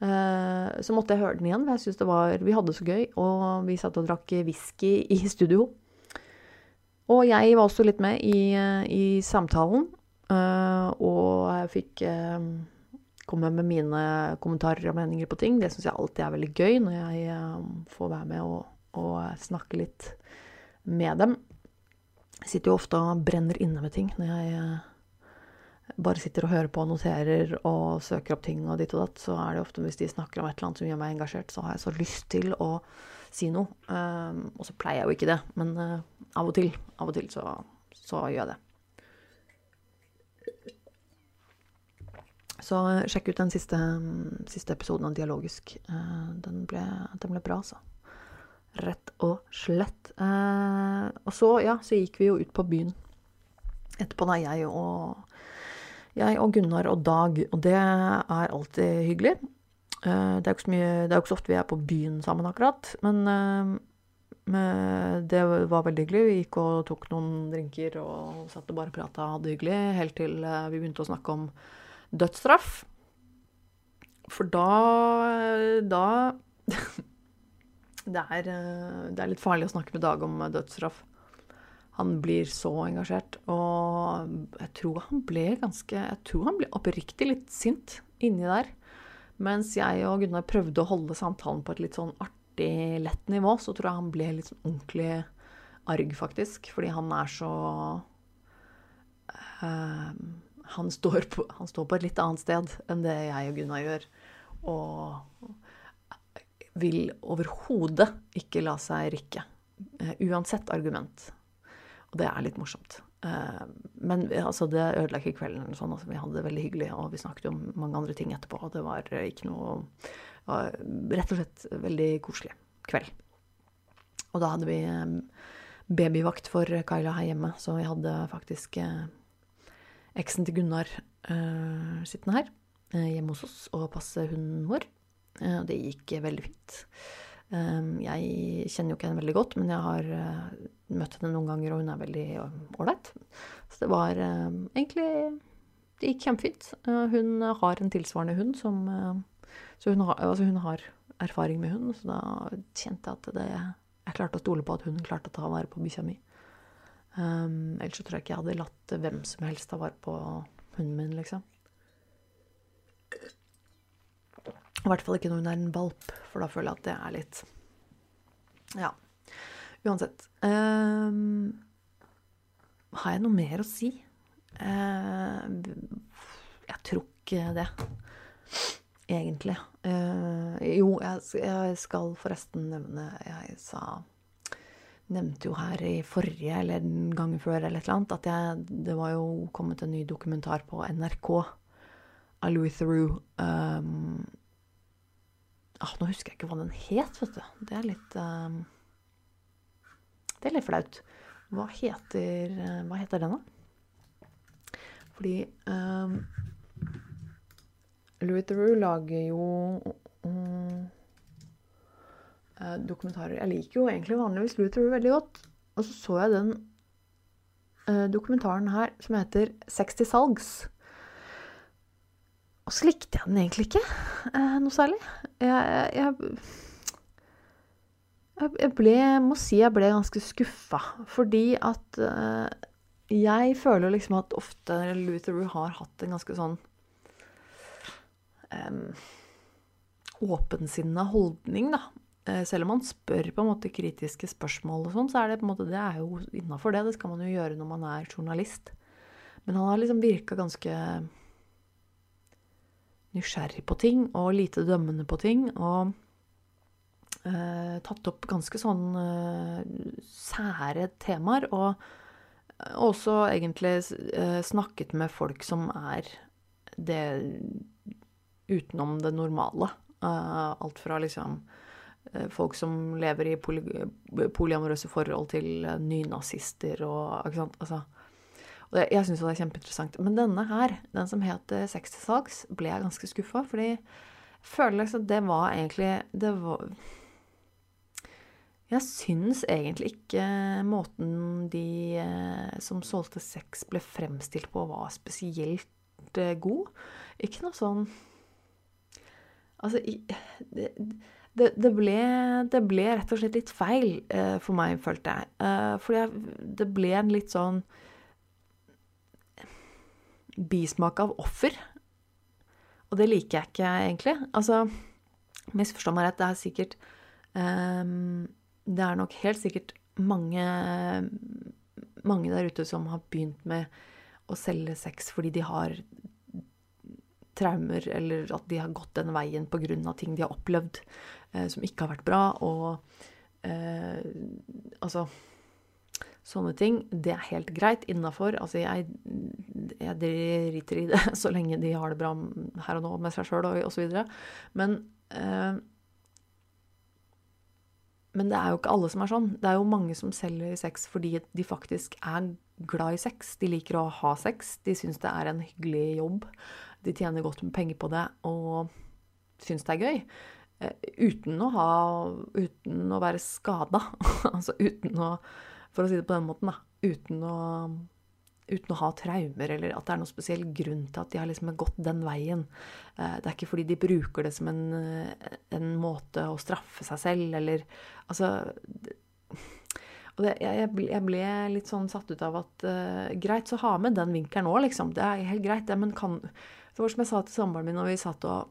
Speaker 1: Eh, så måtte jeg høre den igjen, for jeg synes det var Vi hadde det så gøy, og vi satt og drakk whisky i studio. Og jeg var også litt med i, eh, i samtalen, eh, og jeg fikk komme med mine kommentarer og meninger på ting. Det syns jeg alltid er veldig gøy når jeg får være med og, og snakke litt med dem. Jeg sitter jo ofte og brenner inne med ting når jeg bare sitter og hører på og noterer og søker opp ting og ditt og datt, så er det ofte hvis de snakker om et eller annet som gjør meg engasjert, så har jeg så lyst til å si noe. Um, og så pleier jeg jo ikke det, men uh, av og til, av og til så, så gjør jeg det. Så uh, sjekk ut den siste, siste episoden av Dialogisk. Den, ble, den, ble, bra, altså. Rett og slett. og så, ja, så gikk vi jo ut på byen etterpå, da, jeg og jeg og Gunnar og Dag, og det er alltid hyggelig. Eh, det er jo ikke ikke så ofte vi er på byen sammen, akkurat. Men eh, det var veldig hyggelig. Vi gikk og tok noen drinker og satt og bare prata og hadde det hyggelig helt til eh, vi begynte å snakke om dødsstraff. For da Da [LAUGHS] det, er, det er litt farlig å snakke med Dag om dødsstraff han blir så engasjert. Og jeg tror han ble ganske Jeg tror han ble oppriktig litt sint inni der. Mens jeg og Gunnar prøvde å holde samtalen på et litt sånn artig, lett nivå, så tror jeg han ble litt sånn ordentlig arg, faktisk. Fordi han er så uh, han, står på, han, står på, et litt annet sted enn det jeg og Gunnar gjør. Og vil overhodet ikke la seg rikke. Uh, uansett argument. Og det er litt morsomt. Uh, men altså, det ødela ikke kvelden. Sånn, altså, vi hadde det veldig hyggelig, og vi snakket om mange andre ting etterpå. Og det var ikke noe Rett og slett veldig koselig kveld. Og da hadde vi babyvakt for Kaila her hjemme, så vi hadde faktisk eh, eksen til Gunnar sittende her hjemme hos oss og passe hunden vår. Uh, det gikk veldig fint. Um, jeg kjenner jo ikke henne veldig godt, men jeg har møtt henne noen ganger, og hun er veldig ålreit. Så det var egentlig Det gikk kjempefint. hun har en tilsvarende hund som Så hun har, altså hun har erfaring med hund, så da kjente jeg at det jeg klarte å stole på at hun klarte å ta vare på bikkja mi. Um, ellers så tror jeg ikke jeg hadde latt hvem som helst ta vare på hunden min, liksom. I hvert fall ikke når hun er en valp, for da føler jeg at det er litt Ja. Uansett. Um, har jeg noe mer å si? Uh, jeg tror ikke det egentlig. Uh, jo, jeg, jeg, skal forresten nevne Jeg sa Nevnte jo her i forrige eller den gangen før eller et eller annet at jeg, det var jo kommet en ny dokumentar på NRK av Louis Theroux. Um, ah, nå husker jeg ikke hva den het, vet du. Det er litt um, Det er litt flaut. Hva heter, hva heter den, da? Fordi um, Louis Theroux lager jo um, dokumentarer Jeg liker jo egentlig vanligvis Louis Theroux veldig godt. Og så så jeg den uh, dokumentaren her som heter 'Sex til salgs'. Og så likte jeg den egentlig ikke eh, noe særlig. Jeg, jeg, jeg, ble Må si jeg ble ganske skuffa. Fordi at eh, jeg føler liksom at ofte Luther har hatt en ganske sånn eh, åpensinna holdning, da. Eh, selv om man spør på en måte kritiske spørsmål og sånn, så er det på en måte, det er jo innafor det. Det skal man jo gjøre når man er journalist. Men han har liksom virka ganske nysgjerrig på ting og lite dømmende på ting. Og eh, tatt opp ganske sånn eh, sære temaer. Og også egentlig eh, snakket med folk som er det utenom det normale. Uh, alt fra liksom uh, folk som lever i poly polyamorøse forhold, til nynazister og Ikke sant. Altså, og jeg syns det er kjempeinteressant. Men denne her, den som het Sex til salgs, ble jeg ganske skuffa. Fordi jeg føler liksom det var egentlig Det var Jeg syns egentlig ikke måten de som solgte sex, ble fremstilt på, var spesielt god. Ikke noe sånn Altså det, det, det, ble, det, ble, rett og slett litt feil for meg, følte jeg. Fordi det ble en litt sånn bismak av offer. Og det liker jeg ikke, egentlig. Altså, misforstå meg rett, det er sikkert um, Det er nok helt sikkert mange, mange der ute som har begynt med å selge sex fordi de har traumer, eller at de har gått den veien pga. ting de har opplevd uh, som ikke har vært bra. Og uh, altså Sånne ting, det er helt greit innafor. Altså, jeg, jeg driter i det [LAUGHS] så lenge de har det bra her og nå med seg sjøl osv. Men eh, men det er jo ikke alle som er sånn. Det er jo mange som selger sex fordi de faktisk er glad i sex. De liker å ha sex. De syns det er en hyggelig jobb de tjener godt med penger på det og syns det er gøy. Eh, uten å ha Uten å være skada. [LAUGHS] altså uten å For å si det på den måten, da. Uten å, uten å ha traumer, eller at det er noen spesiell grunn til at de har liksom gått den veien. Eh, det er ikke fordi de bruker det som en, en måte å straffe seg selv, eller Altså og det, jeg, jeg, ble litt sånn satt ut av at uh, greit, så ha med den vinkelen òg, liksom. Det er helt greit, det, men kan det var som jeg sa til samboeren min når vi satt og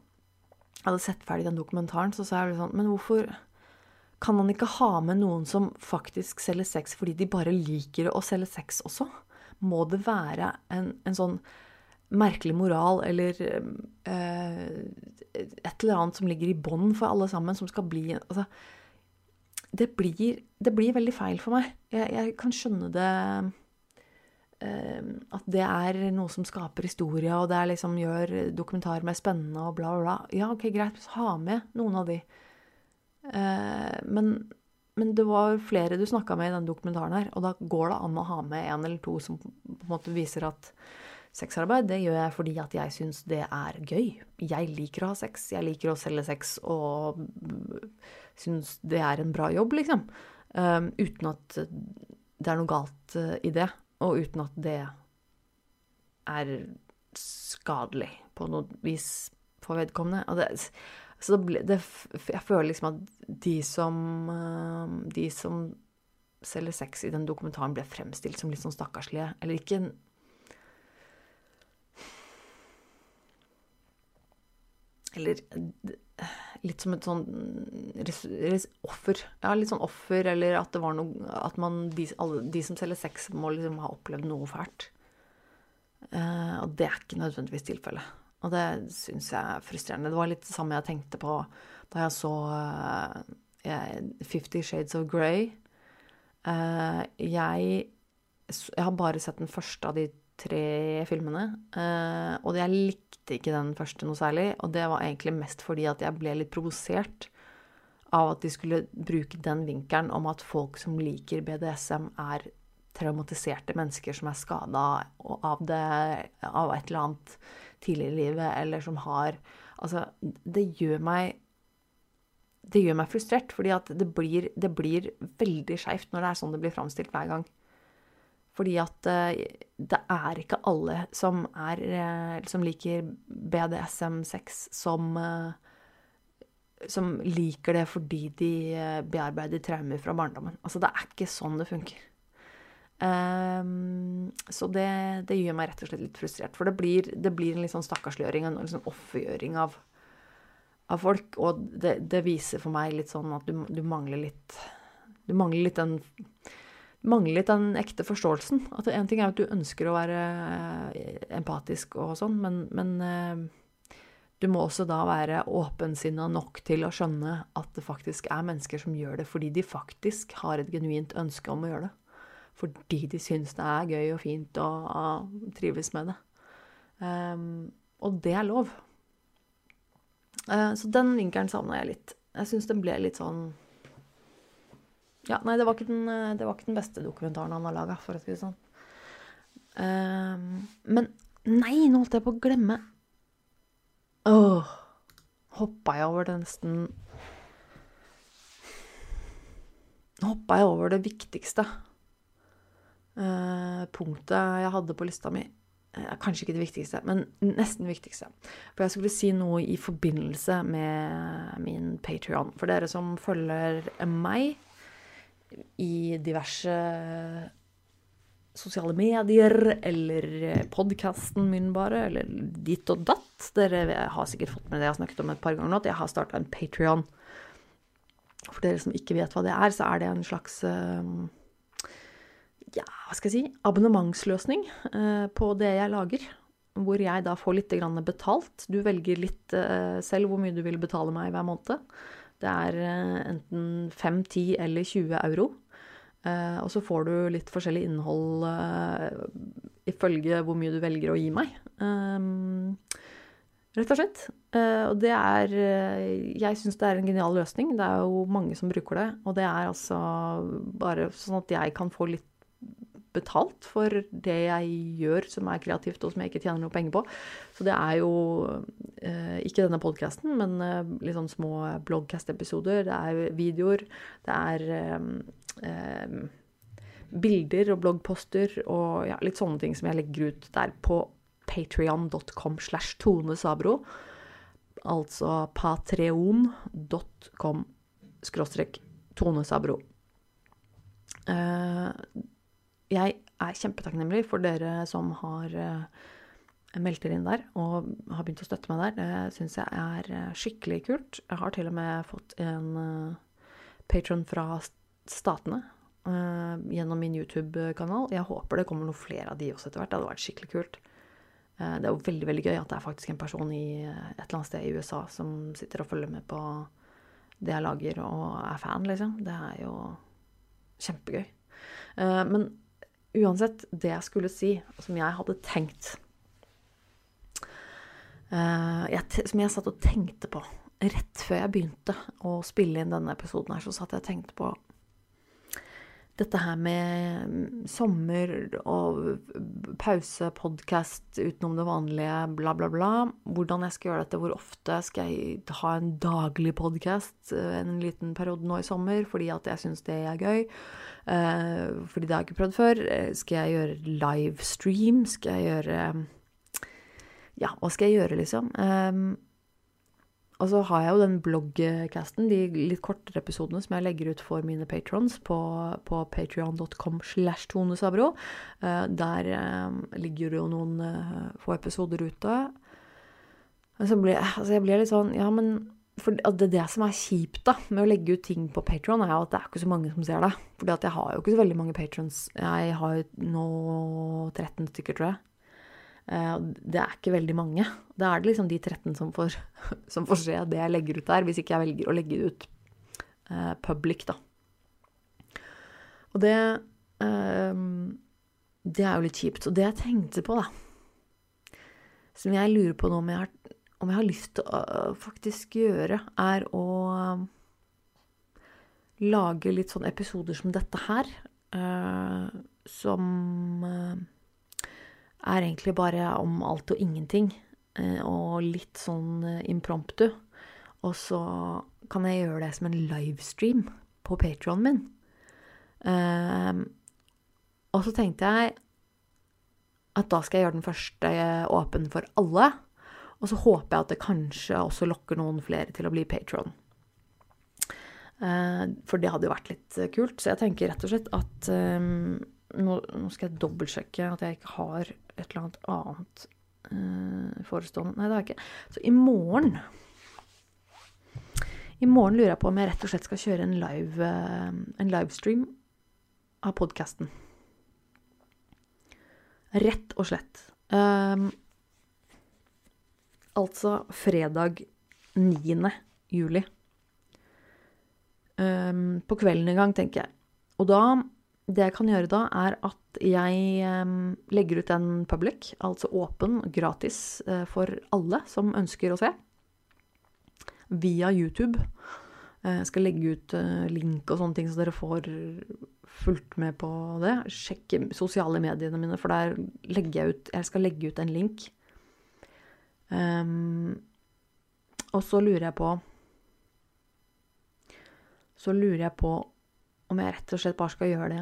Speaker 1: hadde sett ferdig den dokumentaren, så sa jeg sånn Men hvorfor kan man ikke ha med noen som faktisk selger sex fordi de bare liker å selge sex også? må det være en, en sånn merkelig moral eller eh, et eller annet som ligger i bånn for alle sammen, som skal bli altså, det, blir, det blir veldig feil for meg. Jeg, jeg kan skjønne det eh, At det er noe som skaper historie, og det liksom gjør dokumentar mer spennende og bla, bla, bla. Ja, ok, greit, ha med noen av de. Eh, men, men det var flere du snakka med i den dokumentaren her, og da går det an å ha med en eller to som på en måte viser at Sexarbeid det gjør jeg fordi at jeg syns det er gøy. Jeg liker å ha sex. Jeg liker å selge sex og syns det er en bra jobb, liksom. Um, uten at det er noe galt uh, i det, og uten at det er skadelig på noe vis for vedkommende. Og det, så det, det, jeg føler liksom at de som, uh, de som selger sex i den dokumentaren, ble fremstilt som litt sånn stakkarslige. Eller ikke Eller litt som et sånn offer. Ja, litt sånn offer, eller at det var noe At man, de, alle, de som selger sex, må liksom ha opplevd noe fælt. Eh, og det er ikke nødvendigvis tilfellet. Og det syns jeg er frustrerende. Det var litt det samme jeg tenkte på da jeg så uh, Fifty Shades of Grey. Uh, jeg, jeg har bare sett den første av de tre filmene. Uh, og jeg likte ikke den første noe særlig. Og det var egentlig mest fordi at jeg ble litt provosert av at de skulle bruke den vinkelen om at folk som liker BDSM, er traumatiserte mennesker som er skada av, det, av et eller annet tidligere i livet, eller som har Altså, det gjør meg det gjør meg frustrert, fordi at det blir, det blir veldig skeivt når det er sånn det blir framstilt hver gang. Fordi at eh, det er ikke alle som, er, eh, som liker BDSM-sex, som, eh, som liker det fordi de bearbeider traumer fra barndommen. Altså, det er ikke sånn det funker. Um, så det, det, gjør meg rett og slett litt frustrert. For det blir, det blir en litt sånn stakkarsliggjøring, en liksom offergjøring av, av, folk. Og det, det, viser for meg litt sånn at du, du mangler litt Du mangler litt den mangler litt den ekte forståelsen. At En ting er at du ønsker å være eh, empatisk og sånn, men, men eh, du må også da være åpensinna nok til å skjønne at det faktisk er mennesker som gjør det fordi de faktisk har et genuint ønske om å gjøre det. Fordi de syns det er gøy og fint og, og trives med det. Um, og det er lov. Uh, så den vinkelen savna jeg litt. Jeg syns den ble litt sånn ja, nei, det var ikke den, eh, var ikke den beste dokumentaren han har laga, for å si det sånn. Um, men nei, nå holdt jeg på å glemme Åh, hoppa jeg over det nesten Nå hoppa jeg over det viktigste punktet jeg hadde på lista mi. Uh, kanskje ikke det viktigste, men nesten viktigste. For jeg skulle si noe i forbindelse med min Patrion. For dere som følger meg i diverse sosiale medier eller podkasten min, bare, eller ditt og datt. Dere har sikkert fått med det jeg har snakket om et par ganger nå, at jeg har starta en Patrion. For dere som ikke vet hva det er, så er det en slags eh, ja, hva skal jeg si, abonnementsløsning eh, på det jeg lager. Hvor jeg da får litt betalt. Du velger litt eh, selv hvor mye du vil betale meg hver måned. Det er eh, enten 5, 10 eller 20 euro. Og så får du litt forskjellig innhold ifølge hvor mye du velger å gi meg. Rett og slett. Og det er Jeg syns det er en genial løsning. Det er jo mange som bruker det. Og det er altså bare sånn at jeg kan få litt betalt for det jeg gjør som er kreativt, og som jeg ikke tjener noe penger på. Så det er jo eh, ikke denne podkasten, men eh, litt sånn små bloggcast-episoder. Det er videoer. Det er eh, eh, bilder og bloggposter og ja, litt sånne ting som jeg legger ut der på patrion.com slash Tone Sabro. Altså patreon.com skråstrek Tone Sabro. Jeg er kjempetakknemlig for dere som har uh, meldt dere inn der og har begynt å støtte meg der. Det syns jeg er uh, skikkelig kult. Jeg har til og med fått en uh, patron fra Statene. gjennom min YouTube-kanal. Jeg håper det kommer noen flere av de også etter hvert. Det hadde vært skikkelig kult. Det er jo veldig veldig gøy at det er faktisk en person i et eller annet sted i USA som sitter og følger med på det jeg lager, og er fan, liksom. Det er jo kjempegøy. Men uansett, det jeg skulle si, som jeg hadde tenkt. Jeg, Som jeg satt og tenkte på rett før jeg begynte å spille inn denne episoden her, så satt jeg og tenkte på dette her med sommer og pause, podkast utenom det vanlige, bla, bla, bla. Hvordan jeg skal gjøre dette, hvor ofte skal jeg ha en daglig podkast eh, en liten periode nå i sommer, fordi at jeg syns det er gøy. Eh, fordi det har jeg ikke prøvd før. Eh, skal jeg gjøre livestream? Skal jeg gjøre Ja, hva skal jeg gjøre, liksom? Og så har jeg jo den bloggcasten, de litt kortere episodene som jeg legger ut for mine patrons på, på patrion.com slash Tone Sabro. Uh, der uh, ligger det jo noen uh, få episoder ute. Blir, altså jeg blir litt sånn Ja, men for det, det som er kjipt da, med å legge ut ting på Patron, er jo at det er ikke så mange som ser det. Fordi jeg har jo ikke så veldig mange patrons. Jeg har jo nå 13 stykker, tror jeg. Eh, det er ikke veldig mange. Da er det liksom de 13 som får, [LAUGHS] som får se det jeg legger ut der, hvis ikke jeg velger å legge det ut eh, public, da. Og det eh, Det er jo litt kjipt. Og det jeg tenkte på, da, som jeg lurer på nå om jeg har, om jeg har lyst til å uh, faktisk gjøre, er å lage litt sånne episoder som dette her, som er egentlig bare om alt og ingenting. Eh, og litt sånn eh, impromptu. Og så kan jeg gjøre det som en livestream på Patrionen min. Um, og så tenkte jeg at da skal jeg gjøre den første åpen for alle. Og så håper jeg at det kanskje også lokker noen flere til å bli patron. For det hadde jo vært litt kult. Så jeg tenker rett og slett at nå, nå, skal jeg dobbeltsjekke at jeg ikke har et eller annet annet uh, forestående Nei, det har jeg ikke. Så i morgen I morgen lurer jeg på om jeg rett og slett skal kjøre en, live, uh, en livestream av podkasten. Rett og slett. Um, altså fredag 9. juli. Um, på kvelden en gang, tenker jeg. Og da det jeg kan gjøre da, er at jeg um, legger ut en public, altså åpen, gratis, uh, for alle som ønsker å se. Via YouTube. Jeg uh, skal legge ut uh, link og sånne ting, så dere får fulgt med på det. Sjekke sosiale mediene mine, for der legger jeg ut Jeg skal legge ut en link. Um, og så lurer jeg på Så lurer jeg på om jeg rett og slett bare skal gjøre det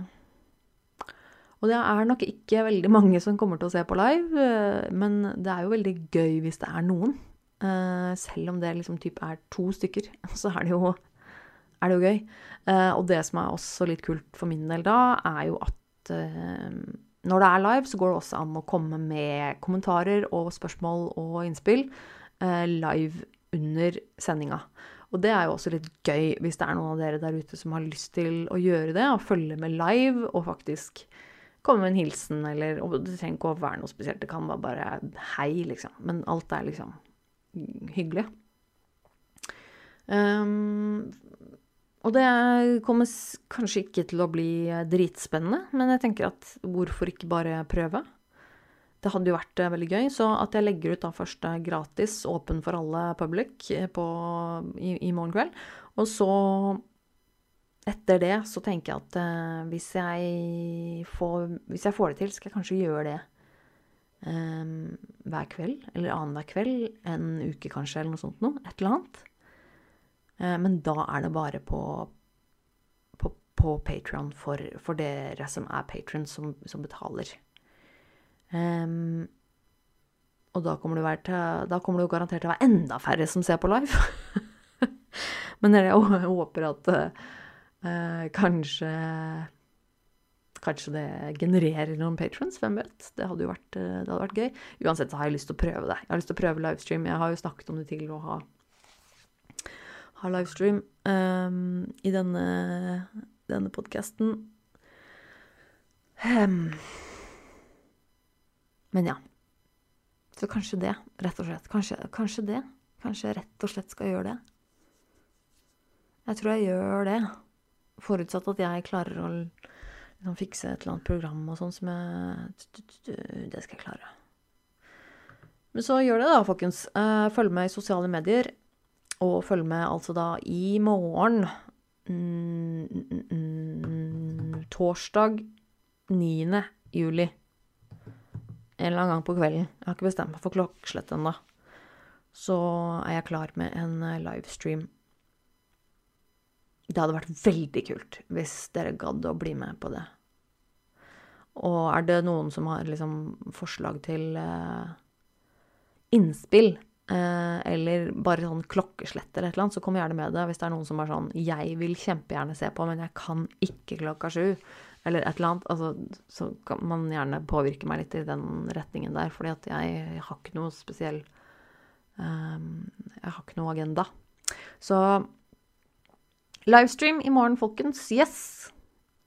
Speaker 1: og det er nok ikke veldig mange som kommer til å se på live, eh, men det er jo veldig gøy hvis det er noen. Eh, selv om det liksom typ er to stykker, [LAUGHS] så er det jo, er det jo gøy. Eh, og det som er også litt kult for min del da, er jo at når det er live, så går det også an å komme med kommentarer og spørsmål og innspill live under sendinga. Og det er jo også litt gøy hvis det er noen av dere der ute som har lyst til å gjøre det, og følge med live og faktisk komme med en hilsen, eller Og det trenger ikke å være noe spesielt, det kan være bare hei, liksom. Men alt er liksom hyggelig. Um, og det kommer kanskje ikke til å bli dritspennende, men jeg tenker at hvorfor ikke bare prøve? Det hadde jo vært eh, veldig gøy. Så at jeg legger ut da først eh, gratis, åpen for alle public, eh, på, i, i morgen kveld. Og så etter det så tenker jeg at uh, hvis, jeg får, hvis, jeg får, det til, skal jeg kanskje gjøre det um, hver kveld. Eller annenhver kveld. En uke kanskje, eller noe sånt noe. Et eller annet. Uh, men da er det bare på, på, på Patrion for, for, dere som er patron, som, som betaler. Um, og da kommer, til, da kommer, det jo garantert til å være enda færre som ser på live. [LAUGHS] Men jeg håper at uh, kanskje Kanskje det genererer noen patrons, hvem vet. Det hadde jo vært, eh, hadde vært gøy. Uansett så har jeg lyst til å prøve det. Jeg har lyst til å prøve livestream. Jeg har jo snakket om det til å ha, ha livestream um, i denne, denne podkasten. Um, men ja. Så kanskje det, rett og slett. Kanskje, kanskje det. Kanskje jeg rett og slett skal gjøre det. Jeg tror jeg gjør det. Forutsatt at jeg klarer å liksom, fikse et eller annet program og sånn som jeg Det skal jeg klare. Men så gjør det, da, folkens. Eh, følg med i sosiale medier. Og følg med altså da i morgen. Mm, torsdag 9. juli. En eller annen gang på kvelden. Jeg har ikke bestemt meg for klokkeslett ennå. Så er jeg klar med en eh, livestream. Det hadde vært veldig kult hvis dere gadd å bli med på det. Og er det noen som har liksom forslag til eh, innspill, eh, eller bare sånn klokkeslett eller et eller annet, så kom gjerne med det. Hvis det er noen som er sånn 'Jeg vil kjempegjerne se på, men jeg kan ikke klokka sju', eller et eller annet, altså, så kan man gjerne påvirke meg litt i den retningen der. Fordi at jeg, har ikke noe spesiell eh, Jeg har ikke noe agenda. Så livestream i morgen, folkens. Yes!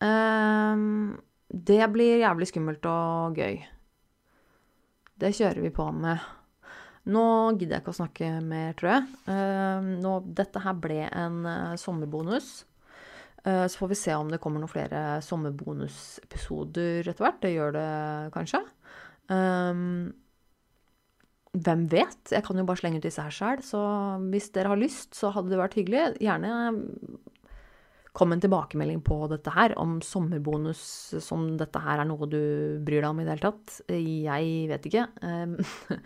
Speaker 1: Um, det blir jævlig skummelt og gøy. Det kjører vi på med. Nå gidder jeg ikke å snakke mer, tror jeg. Uh, nå, dette her ble en uh, sommerbonus. Uh, så får vi se om det kommer noen flere sommerbonusepisoder etter hvert. Det gjør det kanskje. Um, hvem vet? Jeg kan jo bare slenge ut disse her sjøl. Så hvis dere har lyst, så hadde det vært hyggelig. Gjerne kom en tilbakemelding på dette her, om sommerbonus, som dette her er noe du bryr deg om i det hele tatt. Jeg vet ikke. Um, [LAUGHS]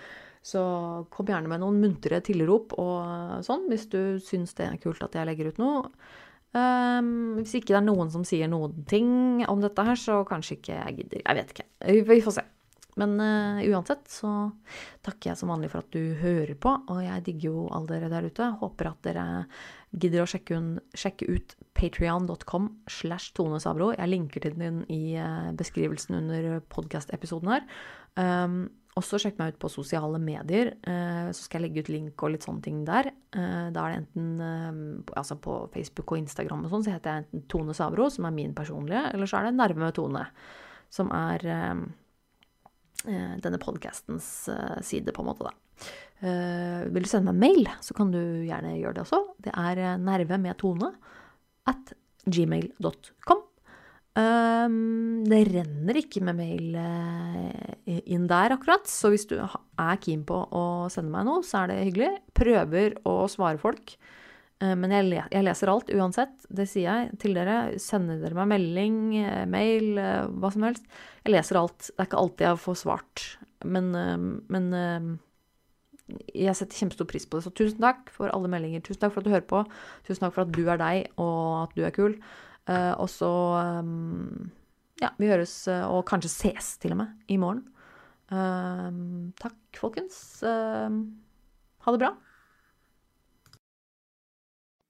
Speaker 1: Så kom gjerne med noen muntre tilrop og sånn, hvis du syns det er kult at jeg legger ut noe. Um, hvis ikke det er noen som sier noen ting om dette her, så kanskje ikke jeg gidder. Jeg vet ikke. Vi får se. Men uh, uansett så takker jeg som vanlig for at du hører på, og jeg digger jo alle dere der ute. Håper at dere gidder å sjekke, un, sjekke ut patrion.com slash Tone Sabro. Jeg linker til den i uh, beskrivelsen under podkast-episoden her. Um, også sjekk meg ut på sosiale medier. uh, så skal jeg legge ut link og litt sånne ting der. Uh, da er det enten altså på Facebook og Instagram og sånn, så heter jeg enten Tone Savro, som er min personlige, eller så er det Nærme Tone, som er denne podkastens side, på en måte, da. Vil du sende meg mail, så kan du gjerne gjøre det også. Det er nerve med tone at gmail.com. Um, det renner ikke med mail uh, inn der akkurat, så hvis du er keen på å sende meg noe, så er det hyggelig. Prøver å svare folk. Uh, men jeg, jeg, leser alt uansett. Det sier jeg til dere. Sender dere meg melding, uh, mail, hva som helst. Jeg leser alt. Det er ikke alltid jeg får svart. Men, men jeg setter kjempestor pris på det. Så tusen takk for alle meldinger. Tusen takk for at du hører på. Tusen takk for at du er deg, og at du er kul. Og så Ja, vi høres, og kanskje ses til og med, i morgen. Takk, folkens. ha det bra.